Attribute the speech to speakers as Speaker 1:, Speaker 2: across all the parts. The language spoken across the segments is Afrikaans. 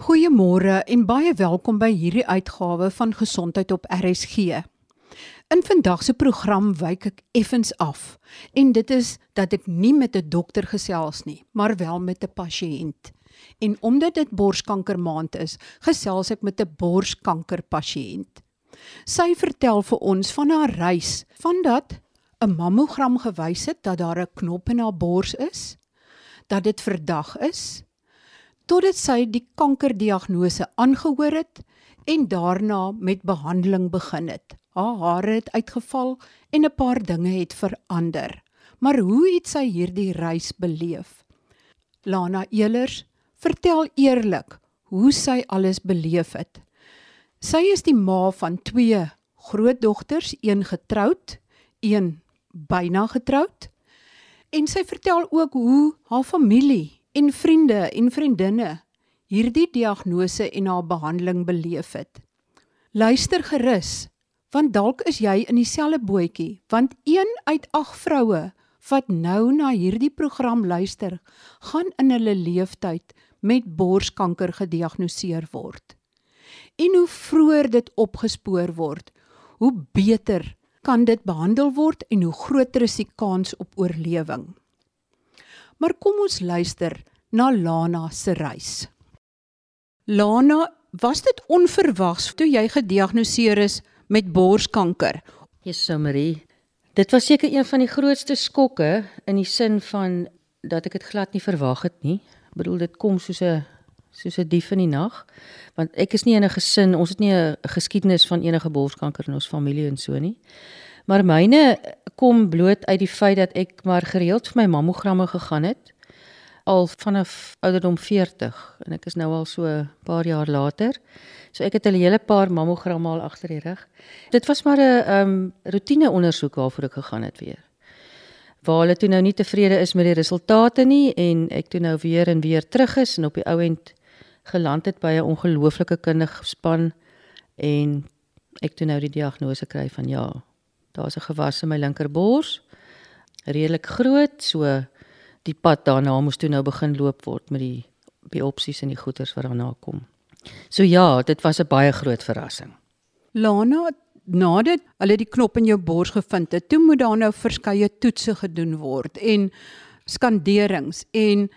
Speaker 1: Goeiemôre en baie welkom by hierdie uitgawe van Gesondheid op RSG. In vandag se program wyk ek effens af en dit is dat ek nie met 'n dokter gesels nie, maar wel met 'n pasiënt. En omdat dit borskanker maand is, gesels ek met 'n borskanker pasiënt. Sy vertel vir ons van haar reis, van dat 'n mammogram gewys het dat daar 'n knop in haar bors is, dat dit verdag is, totdat sy die kankerdiagnose aangehoor het en daarna met behandeling begin het. Haar hare het uitgeval en 'n paar dinge het verander. Maar hoe het sy hierdie reis beleef? Lana Elers vertel eerlik hoe sy alles beleef het. Sy is die ma van twee grootdogters, een getroud, een byna getroud. En sy vertel ook hoe haar familie en vriende en vriendinne hierdie diagnose en haar behandeling beleef het. Luister gerus, want dalk is jy in dieselfde bootjie, want 1 uit 8 vroue wat nou na hierdie program luister, gaan in hulle lewenstyd met borskanker gediagnoseer word. En hoe vroeër dit opgespoor word, hoe beter kan dit behandel word en hoe groter is die kans op oorlewing. Maar kom ons luister na Lana se reis. Lana, was dit onverwags toe jy gediagnoseer is met borskanker?
Speaker 2: Jesus Marie, dit was seker een van die grootste skokke in die sin van dat ek dit glad nie verwag het nie. Ek bedoel dit kom soos 'n soos 'n dief in die nag, want ek is nie in 'n gesin, ons het nie 'n geskiedenis van enige borskanker in ons familie en so nie. Maar myne kom bloot uit die feit dat ek maar gereeld vir my mammogramme gegaan het al vanaf ouderdom 40 en ek is nou al so 'n paar jaar later. So ek het 'n hele paar mammogramme al agter die rug. Dit was maar 'n um ehm, roetine ondersoek waarvoor ek gegaan het weer. Waar hulle toe nou nie tevrede is met die resultate nie en ek toe nou weer en weer terug is en op die ou end geland het by 'n ongelooflike kundige span en ek toe nou die diagnose kry van ja, daar's 'n gewas in my linkerbors. Redelik groot, so die pad daarna moes toe nou begin loop word met die biopsies en die goeters wat daarna kom. So ja, dit was 'n baie groot verrassing.
Speaker 1: Lana, nadat hulle die knop in jou bors gevind het, toe moet daar nou verskeie toetse gedoen word en skanderings en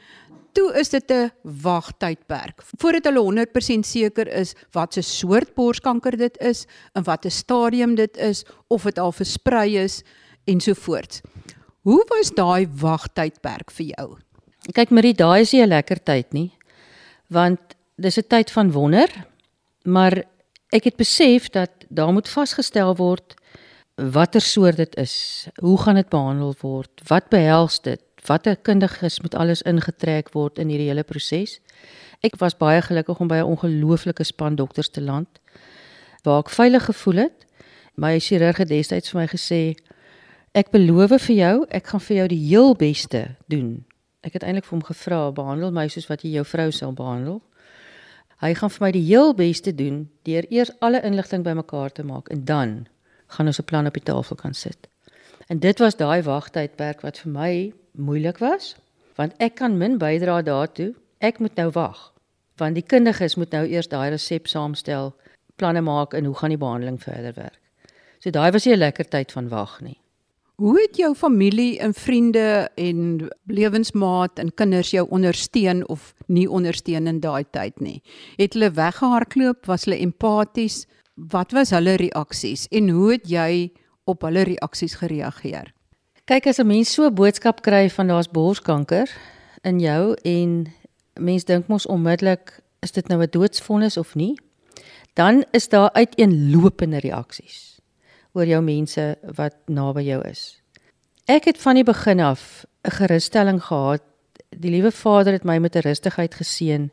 Speaker 1: toe is dit 'n wagtydperk voordat hulle 100% seker is wat 'n soort borskanker dit is en wat 'n stadium dit is of dit al versprei is ensovoorts. Hoe was daai wagtydperk vir jou?
Speaker 2: Kyk Marie, daai is nie 'n lekker tyd nie. Want dis 'n tyd van wonder, maar ek het besef dat daar moet vasgestel word watter soort dit is. Hoe gaan dit behandel word? Wat behels dit? Watter kundiges moet alles ingetrek word in hierdie hele proses? Ek was baie gelukkig om by 'n ongelooflike span dokters te land waar ek veilig gevoel het. My chirurg het destyds vir my gesê, Ek beloof vir jou, ek gaan vir jou die heel beste doen. Ek het eintlik vir hom gevra, behandel my soos wat jy jou vrou sou behandel. Hy gaan vir my die heel beste doen deur eers alle inligting bymekaar te maak en dan gaan ons 'n plan op die tafel kan sit. En dit was daai wagtydperk wat vir my moeilik was, want ek kan min bydra daartoe. Ek moet nou wag, want die kundiges moet nou eers daai resep saamstel, planne maak en hoe gaan die behandeling verder werk. So daai was nie 'n lekker tyd van wag nie.
Speaker 1: Hoe het jou familie en vriende en lewensmaat en kinders jou ondersteun of nie ondersteun in daai tyd nie? Het hulle weggehardloop? Was hulle empaties? Wat was hulle reaksies en hoe het jy op hulle reaksies gereageer?
Speaker 2: Kyk as 'n mens so 'n boodskap kry van daar's borskanker in jou en mens dink mos onmiddellik is dit nou 'n doodsvonnis of nie? Dan is daar uiteenlopende reaksies oor jou mense wat naby jou is. Ek het van die begin af 'n gerusstelling gehad. Die liewe Vader het my met 'n rustigheid geseën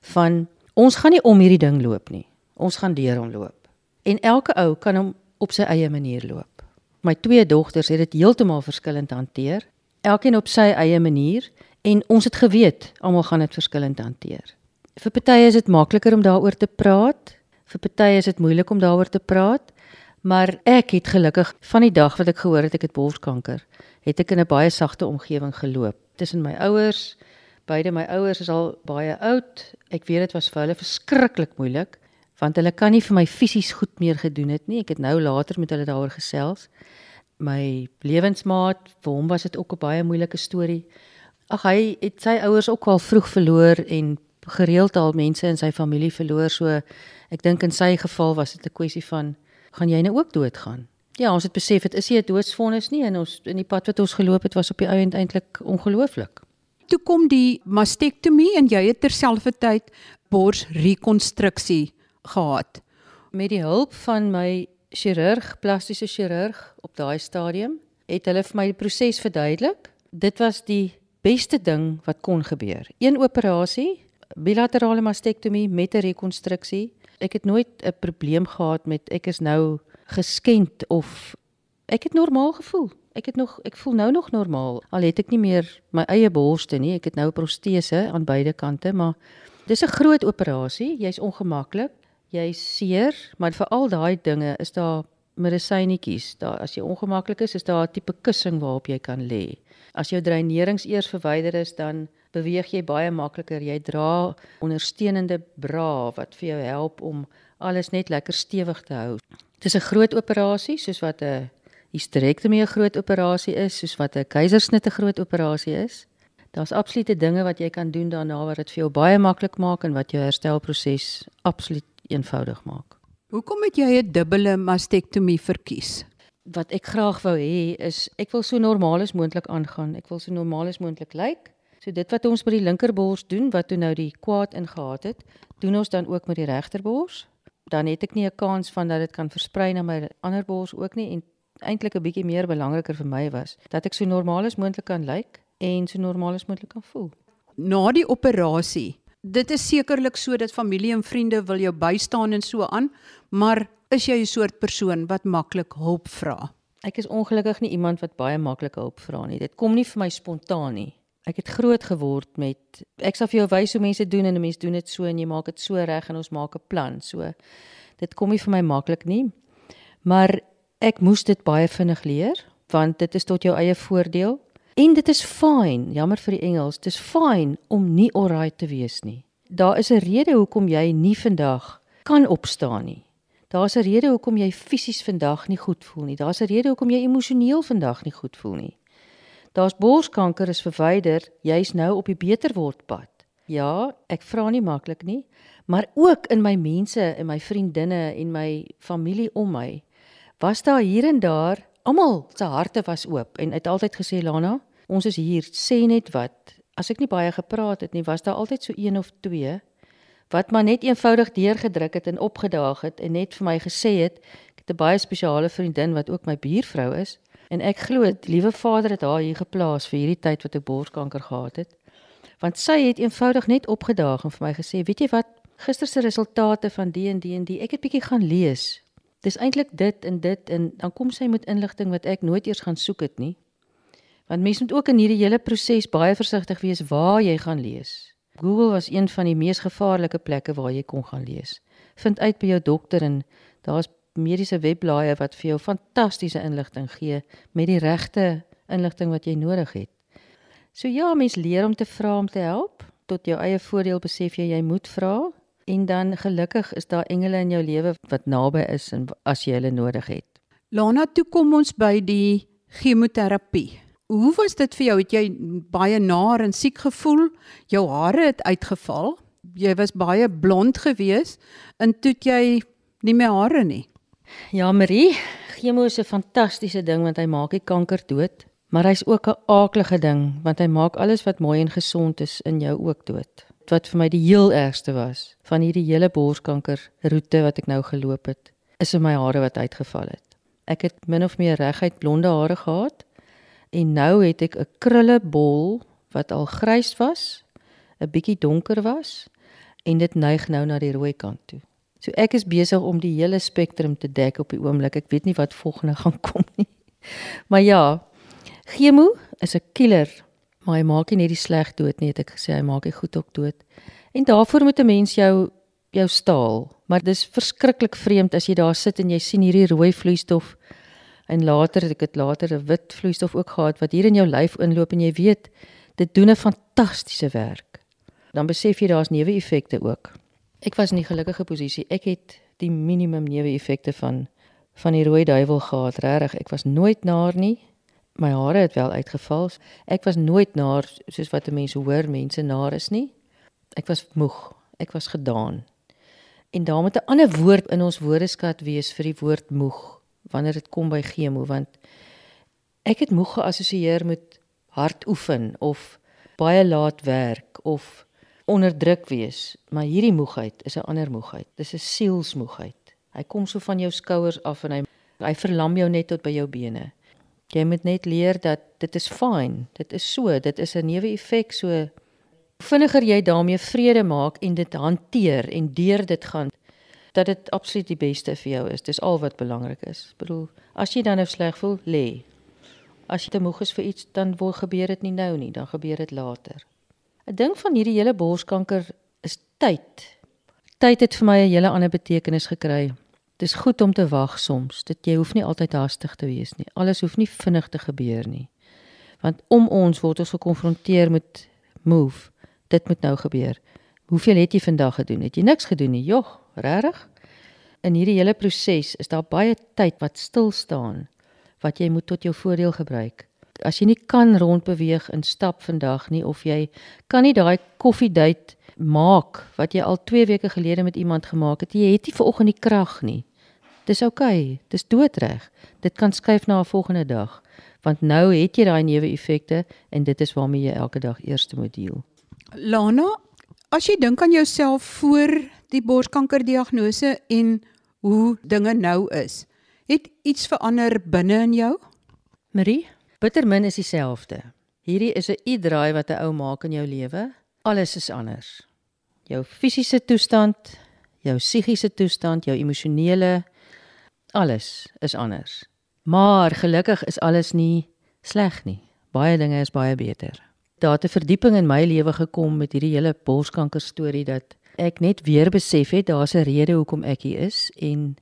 Speaker 2: van ons gaan nie om hierdie ding loop nie. Ons gaan deur hom loop. En elke ou kan hom op sy eie manier loop. My twee dogters het dit heeltemal verskillend hanteer. Elkeen op sy eie manier en ons het geweet almal gaan dit verskillend hanteer. Vir party is dit makliker om daaroor te praat. Vir party is dit moeilik om daaroor te praat. Maar ek het gelukkig van die dag wat ek gehoor het ek het borskanker, het ek in 'n baie sagte omgewing geloop tussen my ouers, Beide my ouers is al baie oud. Ek weet dit was vir hulle verskriklik moeilik want hulle kan nie vir my fisies goed meer gedoen het nie. Ek het nou later met hulle daaroor gesels. My lewensmaat, vir hom was dit ook 'n baie moeilike storie. Ag hy het sy ouers ook al vroeg verloor en gereeld al mense in sy familie verloor. So ek dink in sy geval was dit 'n kwessie van gaan jy nou ook doodgaan? Ja, ons het besef dit is nie 'n doodsvonnis nie en ons in die pad wat ons geloop het was op die ou end eintlik ongelooflik.
Speaker 1: Toe kom die mastektomie en jy het terselfdertyd borsrekonstruksie gehad.
Speaker 2: Met die hulp van my chirurg, plastiese chirurg op daai stadium, het hulle vir my die proses verduidelik. Dit was die beste ding wat kon gebeur. Een operasie, bilaterale mastektomie met 'n rekonstruksie. Ek het nooit 'n probleem gehad met ek is nou geskend of ek het normaal gevoel. Ek het nog ek voel nou nog normaal. Al het ek nie meer my eie borste nie. Ek het nou 'n protese aan beide kante, maar dis 'n groot operasie. Jy's ongemaklik. Jy's seer, maar vir al daai dinge is daar medisynetjies. Daar as jy ongemaklik is, is daar 'n tipe kussing waarop jy kan lê. As jou dreinerings eers verwyder is, dan beweeg jy baie makliker. Jy dra ondersteunende bra wat vir jou help om alles net lekker stewig te hou. Dit is 'n groot operasie soos wat 'n hysterektomie 'n groot operasie is, soos wat 'n keisersnit 'n groot operasie is. Daar's absolute dinge wat jy kan doen daarna wat dit vir jou baie maklik maak en wat jou herstelproses absoluut eenvoudig maak.
Speaker 1: Hoekom het jy 'n dubbele mastektomie verkies?
Speaker 2: Wat ek graag wou hê is ek wil so normaal as moontlik aangaan. Ek wil so normaal as moontlik lyk. So dit wat ons met die linkerbors doen wat toe nou die kwaad ingehaat het, doen ons dan ook met die regterbors. Dan het ek nie 'n kans van dat dit kan versprei na my ander bors ook nie en eintlik 'n bietjie meer belangriker vir my was dat ek so normaal as moontlik kan lyk en so normaal as moontlik kan voel.
Speaker 1: Na die operasie dit is sekerlik so dat familie en vriende wil jou bystaan en so aan, maar is jy 'n soort persoon wat maklik hulp vra?
Speaker 2: Ek is ongelukkig nie iemand wat baie maklik hulp vra nie. Dit kom nie vir my spontaan nie. Ek het groot geword met ek sal vir jou wys hoe mense doen en 'n mens doen dit so en jy maak dit so reg en ons maak 'n plan. So dit kom nie vir my maklik nie. Maar ek moes dit baie vinnig leer want dit is tot jou eie voordeel. En dit is fyn, jammer vir die Engels, dit is fyn om nie alright te wees nie. Daar is 'n rede hoekom jy nie vandag kan opstaan nie. Daar's 'n rede hoekom jy fisies vandag nie goed voel nie. Daar's 'n rede hoekom jy emosioneel vandag nie goed voel nie. Daar's borskanker is verwyder, jy's nou op die beter word pad. Ja, ek vra nie maklik nie, maar ook in my mense en my vriendinne en my familie om my was daar hier en daar almal se harte was oop en het altyd gesê Lana, ons is hier, sê net wat. As ek nie baie gepraat het nie, was daar altyd so een of twee wat maar net eenvoudig deurgedruk het en opgedaag het en net vir my gesê het, ek het 'n baie spesiale vriendin wat ook my buurvrou is en ek glo die liewe Vader het haar hier geplaas vir hierdie tyd wat ek borskanker gehad het. Want sy het eenvoudig net opgedaag en vir my gesê, "Weet jy wat? Gister se resultate van die en die en die, ek het bietjie gaan lees dis eintlik dit en dit en dan kom sy met inligting wat ek nooit eers gaan soek het nie. Want mense moet ook in hierdie hele proses baie versigtig wees waar jy gaan lees. Google was een van die mees gevaarlike plekke waar jy kon gaan lees. Vind uit by jou dokter en daar's mediese webblaaie wat vir jou fantastiese inligting gee met die regte inligting wat jy nodig het. So ja, mens leer om te vra om te help. Tot jou eie voordeel besef jy jy moet vra en dan gelukkig is daar engele in jou lewe wat naby is en as jy hulle nodig het.
Speaker 1: Lana, toe kom ons by die chemoterapie. Hoe was dit vir jou? Het jy baie naar en siek gevoel? Jou hare het uitgeval. Jy was baie blond geweest en toe jy nie meer hare nie.
Speaker 2: Ja, Marie, chemo is 'n fantastiese ding want hy maak die kanker dood, maar hy's ook 'n aaklige ding want hy maak alles wat mooi en gesond is in jou ook dood wat vir my die heel ergste was van hierdie hele borskanker roete wat ek nou geloop het, is in my hare wat uitgeval het. Ek het min of meer reguit blonde hare gehad en nou het ek 'n krulle bol wat al grys was, 'n bietjie donker was en dit neig nou na die rooi kant toe. So ek is besig om die hele spektrum te dek op die oomblik. Ek weet nie wat volgende gaan kom nie. Maar ja, chemo is 'n killer maar hy maak nie net die sleg dood nie, het ek gesê, hy maak die goed ook dood. En daarvoor moet 'n mens jou jou staal. Maar dis verskriklik vreemd as jy daar sit en jy sien hierdie rooi vloeistof en later het ek dit later 'n wit vloeistof ook gehad wat hier in jou lyf inloop en jy weet Dit doen 'n fantastiese werk. Dan besef jy daar's neeweffekte ook. Ek was in die gelukkige posisie. Ek het die minimum neeweffekte van van die rooi duiwel gehad. Regtig, ek was nooit naar nie. My hare het wel uitgeval. Ek was nooit naar soos wat mense hoor mense naar is nie. Ek was moeg. Ek was gedaan. En daar moet 'n ander woord in ons woordeskat wees vir die woord moeg wanneer dit kom by chemo want ek het moeg geassosieer met hard oefen of baie laat werk of onder druk wees, maar hierdie moegheid is 'n ander moegheid. Dis 'n sielsmoegheid. Hy kom so van jou skouers af en hy hy verlam jou net tot by jou bene. Jy moet net leer dat dit is fyn. Dit is so, dit is 'n neeweffek so vinniger jy daarmee vrede maak en dit hanteer en deur dit gaan dat dit absoluut die beste vir jou is. Dis al wat belangrik is. Ek bedoel, as jy dan nou sleg voel, lê. As jy te moeg is vir iets, dan word gebeur dit nie nou nie, dan gebeur dit later. 'n Ding van hierdie hele borskanker is tyd. Tyd het vir my 'n hele ander betekenis gekry. Dis goed om te wag soms. Dit jy hoef nie altyd haastig te wees nie. Alles hoef nie vinnig te gebeur nie. Want om ons word ons gekonfronteer met move. Dit moet nou gebeur. Hoeveel het jy vandag gedoen? Het jy niks gedoen nie? Jogg, regtig? In hierdie hele proses is daar baie tyd wat stil staan wat jy moet tot jou voordeel gebruik. As jy nie kan rondbeweeg en stap vandag nie of jy kan nie daai koffiedייט maak wat jy al 2 weke gelede met iemand gemaak het, jy het nie vanoggend die krag nie. Dis oukei, okay, dis doodreg. Dit kan skuif na 'n volgende dag want nou het jy daai neeweffekte en dit is waarmee jy elke dag eers moet deel.
Speaker 1: Lana, as jy dink aan jouself voor die borskankerdiagnose en hoe dinge nou is, het iets verander binne in jou?
Speaker 2: Marie, bittermin is dieselfde. Hierdie is 'n u-draai wat 'n ou maak in jou lewe. Alles is anders. Jou fisiese toestand, jou psigiese toestand, jou emosionele alles is anders. Maar gelukkig is alles nie sleg nie. Baie dinge is baie beter daar het 'n verdieping in my lewe gekom met hierdie hele borskanker storie dat ek net weer besef het daar's 'n rede hoekom ek hier is en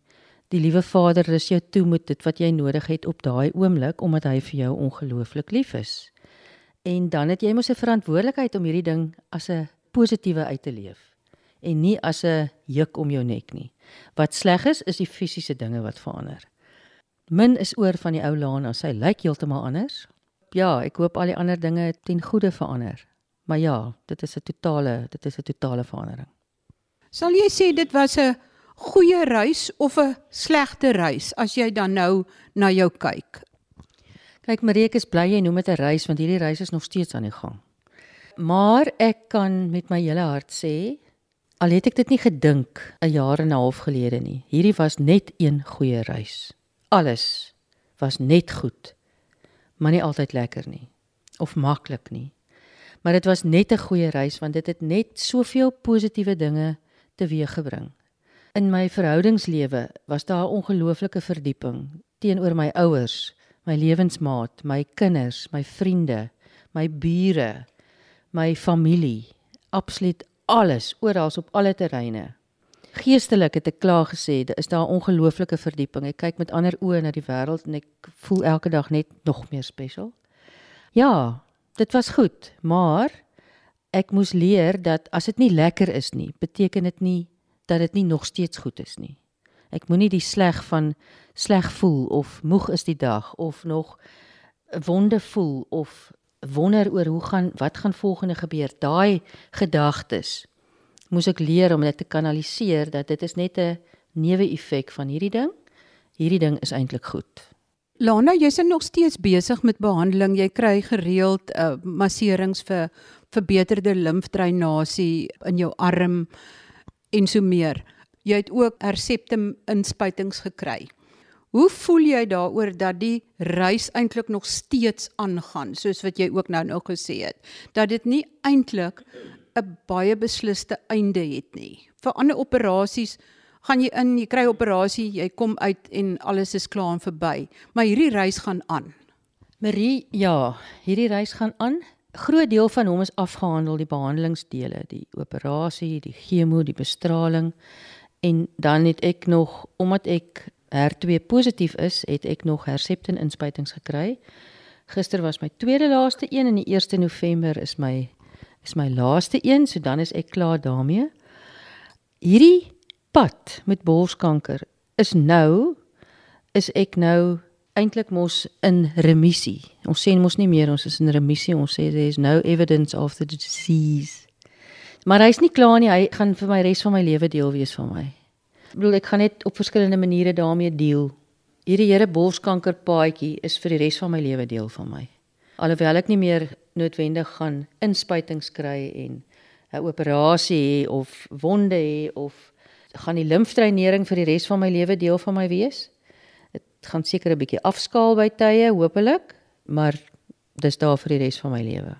Speaker 2: die liewe Vader rus jou toe met dit wat jy nodig het op daai oomblik omdat hy vir jou ongelooflik lief is. En dan het jy mos 'n verantwoordelikheid om hierdie ding as 'n positiewe uit te leef en nie as 'n juk om jou nek nie. Wat sleg is is die fisiese dinge wat verander. Min is oor van die ou Lana, sy lyk heeltemal anders ja, ek hoop al die ander dinge ten goeie verander. Maar ja, dit is 'n totale, dit is 'n totale verandering.
Speaker 1: Sal jy sê dit was 'n goeie reis of 'n slegte reis as jy dan nou na jou kyk?
Speaker 2: Kyk, Marie, ek is bly jy noem dit 'n reis want hierdie reis is nog steeds aan die gang. Maar ek kan met my hele hart sê al het ek dit nie gedink 'n jaar en 'n half gelede nie. Hierdie was net een goeie reis. Alles was net goed maar nie altyd lekker nie of maklik nie. Maar dit was net 'n goeie reis want dit het net soveel positiewe dinge teweeggebring. In my verhoudingslewe was daar 'n ongelooflike verdieping teenoor my ouers, my lewensmaat, my kinders, my vriende, my bure, my familie, absoluut alles oral op alle terreine. Geestelik het ek klaar gesê, daar is daar ongelooflike verdieping. Ek kyk met ander oë na die wêreld en ek voel elke dag net nog meer spesiaal. Ja, dit was goed, maar ek moes leer dat as dit nie lekker is nie, beteken dit nie dat dit nie nog steeds goed is nie. Ek moenie die sleg van sleg voel of moeg is die dag of nog wonde voel of wonder oor hoe gaan wat gaan volgende gebeur. Daai gedagtes moes ek leer om dit te kanaliseer dat dit is net 'n neeweffek van hierdie ding. Hierdie ding is eintlik goed.
Speaker 1: Lana, jy's nog steeds besig met behandeling. Jy kry gereeld uh, masserings vir verbeterde limfdreinasie in jou arm en so meer. Jy het ook herseptum inspuitings gekry. Hoe voel jy daaroor dat die reis eintlik nog steeds aangaan, soos wat jy ook nou nou gesê het, dat dit nie eintlik 'n baie beslisste einde het nie. Vir ander operasies gaan jy in, jy kry operasie, jy kom uit en alles is klaar en verby, maar hierdie reis gaan aan.
Speaker 2: Marie, ja, hierdie reis gaan aan. Groot deel van hom is afgehandel, die behandelingsdele, die operasie, die chemo, die bestraling en dan het ek nog omdat ek HER2 positief is, het ek nog Herceptin inspuitings gekry Gister was my tweede laaste een en die 1 November is my is my laaste een, so dan is ek klaar daarmee. Hierdie pad met borskanker is nou is ek nou eintlik mos in remissie. Ons sê mos nie meer ons is in remissie, ons sê there is no evidence of the disease. Maar hy's nie klaar nie, hy gaan vir my res van my lewe deel wees van my. Ek bedoel ek gaan net op verskillende maniere daarmee deel. Hierdie Here borskanker paadjie is vir die res van my lewe deel van my. Alhoewel ek nie meer noodwendig gaan inspuitings kry en 'n operasie hê of wonde hê of gaan die limfdreinering vir die res van my lewe deel van my wees gaan seker 'n bietjie afskaal by tye, hopelik, maar dis daar vir die res van my lewe.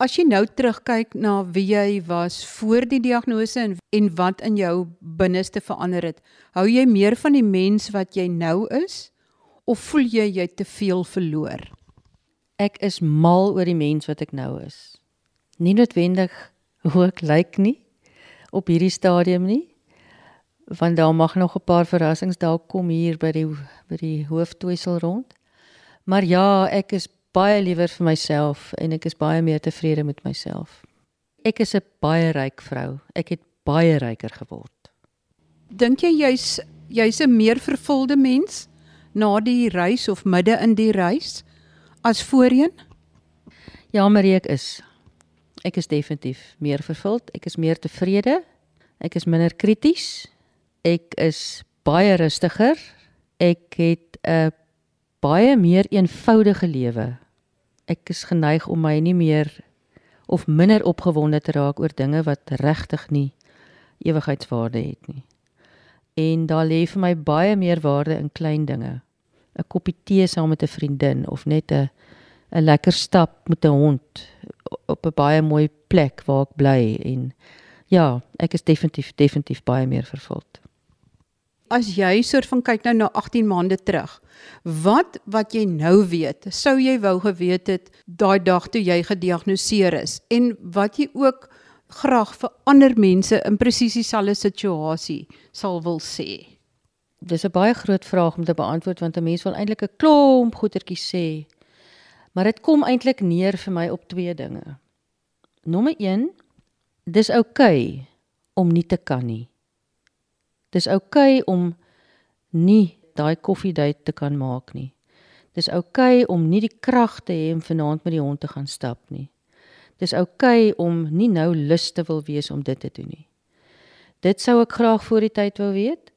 Speaker 1: As jy nou terugkyk na wie jy was voor die diagnose en en wat in jou binneste verander het, hou jy meer van die mens wat jy nou is of voel jy jy te veel verloor?
Speaker 2: Ek is mal oor die mens wat ek nou is. Nie noodwendig hoe ek lyk nie op hierdie stadium nie want daar mag nog 'n paar verrassings dalk kom hier by die by die hooftwissel rond. Maar ja, ek is baie liewer vir myself en ek is baie meer tevrede met myself. Ek is 'n baie ryk vrou. Ek het baie ryker geword.
Speaker 1: Dink jy jy's jy's 'n meer vervulde mens na die reis of midde in die reis as voorheen?
Speaker 2: Ja, Marie, ek is. Ek is definitief meer vervuld. Ek is meer tevrede. Ek is minder krities ek is baie rustiger. Ek het 'n baie meer eenvoudige lewe. Ek is geneig om my nie meer of minder opgewonde te raak oor dinge wat regtig nie ewigheidswaarde het nie. En daar lê vir my baie meer waarde in klein dinge. 'n Koppie tee saam met 'n vriendin of net 'n 'n lekker stap met 'n hond op 'n baie mooi plek waar ek bly en ja, ek is definitief definitief baie meer vervuld
Speaker 1: as jy soort van kyk nou na 18 maande terug, wat wat jy nou weet, sou jy wou geweet het daai dag toe jy gediagnoseer is en wat jy ook graag vir ander mense in presies dieselfde situasie sal wil sê
Speaker 2: Dis 'n baie groot vraag om te beantwoord want 'n mens wil eintlik 'n klomp goetertjies sê. Maar dit kom eintlik neer vir my op twee dinge. Nommer 1, dis oukei okay om nie te kan nie. Dis oukei okay om nie daai koffiedייט te kan maak nie. Dis oukei okay om nie die krag te hê om vanaand met die hond te gaan stap nie. Dis oukei okay om nie nou lus te wil wees om dit te doen nie. Dit sou ek graag voor die tyd wou weet.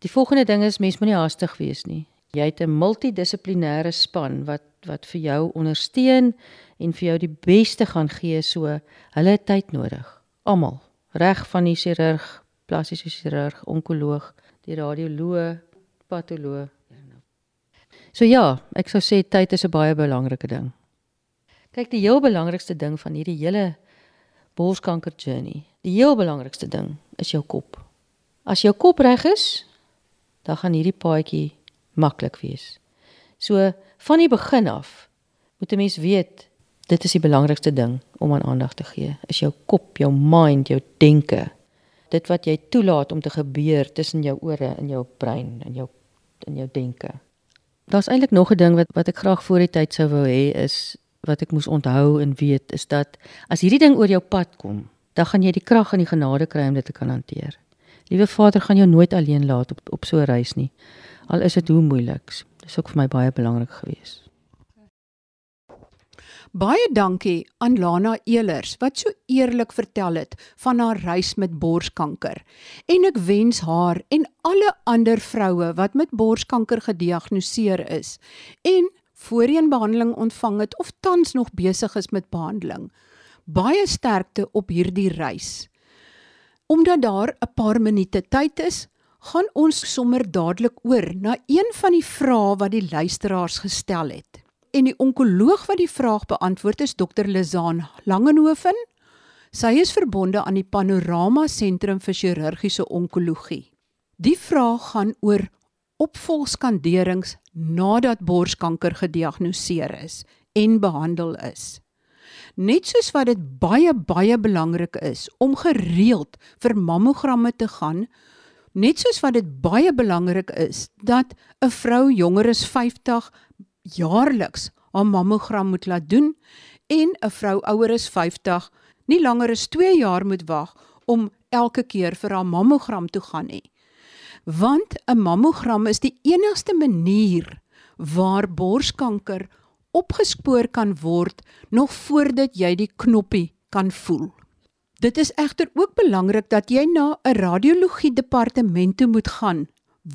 Speaker 2: Die volgende ding is mens moenie haastig wees nie. Jy het 'n multidissiplinêre span wat wat vir jou ondersteun en vir jou die beste gaan gee so hulle het tyd nodig. Almal, reg van die chirurg plastiese chirurg, onkoloog, die radioloog, patoloog. So ja, ek sou sê tyd is 'n baie belangrike ding. Kyk, die heel belangrikste ding van hierdie hele borskanker journey, die heel belangrikste ding is jou kop. As jou kop reg is, dan gaan hierdie paadjie maklik wees. So van die begin af moet 'n mens weet dit is die belangrikste ding om aan aandag te gee. Is jou kop, jou mind, jou denke dit wat jy toelaat om te gebeur tussen jou ore en jou brein en jou in jou denke. Daar's eintlik nog 'n ding wat wat ek graag voor die tyd sou wou hê is wat ek moes onthou en weet is dat as hierdie ding oor jou pad kom, dan gaan jy die krag en die genade kry om dit te kan hanteer. Liewe Vader gaan jou nooit alleen laat op op so 'n reis nie. Al is dit hoe moeilik. Dis ook vir my baie belangrik geweest.
Speaker 1: Baie dankie aan Lana Elers wat so eerlik vertel het van haar reis met borskanker. En ek wens haar en alle ander vroue wat met borskanker gediagnoseer is en voorheen behandeling ontvang het of tans nog besig is met behandeling, baie sterkte op hierdie reis. Omdat daar 'n paar minute tyd is, gaan ons sommer dadelik oor na een van die vrae wat die luisteraars gestel het en die onkoloog wat die vraag beantwoord is Dr. Lizaan Langenhoven. Sy is verbonde aan die Panorama Sentrum vir Chirurgiese Onkologie. Die vraag gaan oor opvolgskanderings nadat borskanker gediagnoseer is en behandel is. Net soos wat dit baie baie belangrik is om gereeld vir mammogramme te gaan, net soos wat dit baie belangrik is dat 'n vrou jonger as 50 jaarliks haar mammogram moet laat doen en 'n vrou ouer as 50 nie langer as 2 jaar moet wag om elke keer vir haar mammogram toe gaan nie. Want 'n mammogram is die enigste manier waar borskanker opgespoor kan word nog voordat jy die knoppie kan voel. Dit is egter ook belangrik dat jy na 'n radiologie departement toe moet gaan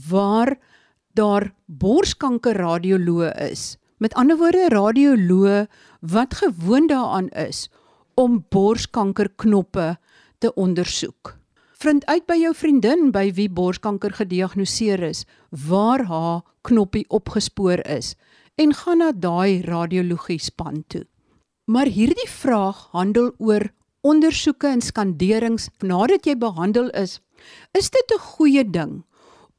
Speaker 1: waar daar borskanker radioloë is. Met ander woorde radioloë wat gewoond daaraan is om borskankerknoppe te ondersoek. Vind uit by jou vriendin by wie borskanker gediagnoseer is, waar haar knoppie opgespoor is en gaan na daai radiologie span toe. Maar hierdie vraag handel oor ondersoeke en skanderings nadat jy behandel is. Is dit 'n goeie ding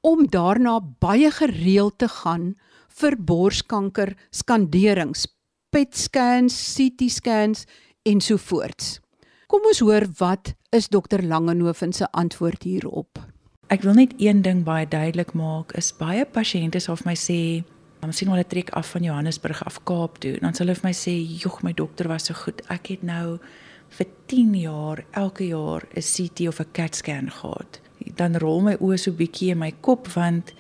Speaker 1: om daarna baie gereeld te gaan vir borskanker skanderings, PET scans, CT scans en so voorts? Kom ons hoor wat is dokter Langehoven se antwoord hierop.
Speaker 3: Ek wil net een ding baie duidelik maak, is baie pasiënte sal vir my sê, "Dan sien hulle trek af van Johannesburg af Kaap toe." Dan sal hulle vir my sê, "Jog, my dokter was so goed. Ek het nou vir 10 jaar elke jaar 'n CT of 'n CAT scan gehad." Dan rol my oë so bietjie in my kop want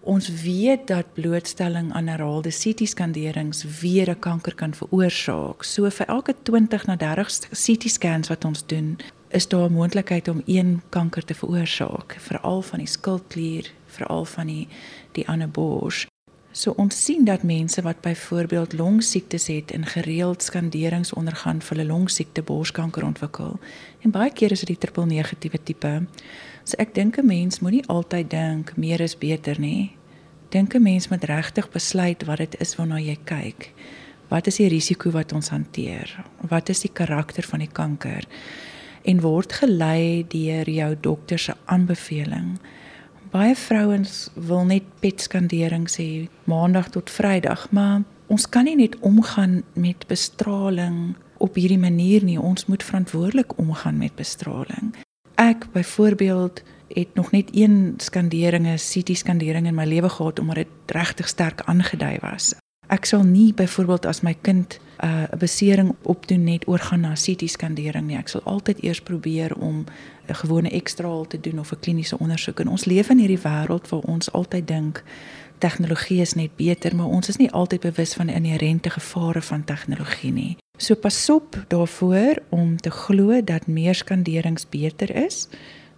Speaker 3: ons weet dat blootstelling aan herhaalde CT-skanderings weer 'n kanker kan veroorsaak. So vir elke 20 na 30 CT-scans wat ons doen, is daar 'n moontlikheid om een kanker te veroorsaak, veral van die skildklier, veral van die die ander bors. So ons sien dat mense wat byvoorbeeld longsiektes het en gereeld skanderings ondergaan vir hulle longsiekte borskanker ontwikkel. En baie keer is dit die triple negatiewe tipe. So ek dink 'n mens moenie altyd dink meer is beter nie. Dink 'n mens moet regtig besluit wat dit is waarna jy kyk. Wat is die risiko wat ons hanteer? Wat is die karakter van die kanker? En word gelei deur jou dokter se aanbeveling. Baie vrouens wil net petskanderings hê maandag tot Vrydag, maar ons kan nie net omgaan met bestraling op hierdie manier nie. Ons moet verantwoordelik omgaan met bestraling. Ek byvoorbeeld het nog net een skandering, 'n CT skandering in my lewe gehad omdat dit regtig sterk aangedui was. Ek sal nie byvoorbeeld as my kind uh, 'n besering opdoen net oorgaan na CT skandering nie. Ek sal altyd eers probeer om 'n gewone ekstraal te doen of 'n kliniese ondersoek. En ons leef in hierdie wêreld waar ons altyd dink tegnologie is net beter, maar ons is nie altyd bewus van die inherente gevare van tegnologie nie. So pasop daarvoor om te glo dat meer skanderings beter is.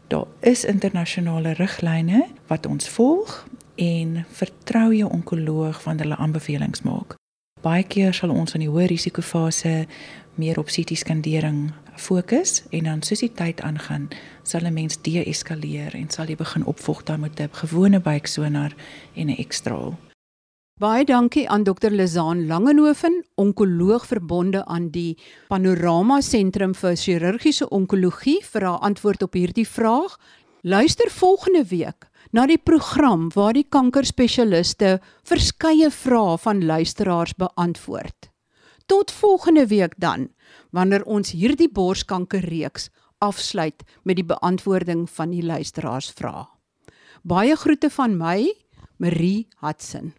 Speaker 3: Daar is internasionale riglyne wat ons volg en vertrou jou onkoloog wanneer hulle aanbevelings maak. Baie keer sal ons in die hoë risikofase meer op CT skandering fokus en dan soos die tyd aangaan, sal 'n mens deeskaleer en sal jy begin opvolg dan met 'n gewone buiksonar en 'n ekstraal.
Speaker 1: Baie dankie aan Dr. Lizaan Langenhoven, onkoloog verbonde aan die Panorama Sentrum vir Chirurgiese Onkologie vir haar antwoord op hierdie vraag. Luister volgende week na die program waar die kankerspesialiste verskeie vrae van luisteraars beantwoord. Tot volgende week dan, wanneer ons hierdie borskankerreeks afsluit met die beantwoording van die luisteraarsvrae. Baie groete van my, Marie Hudson.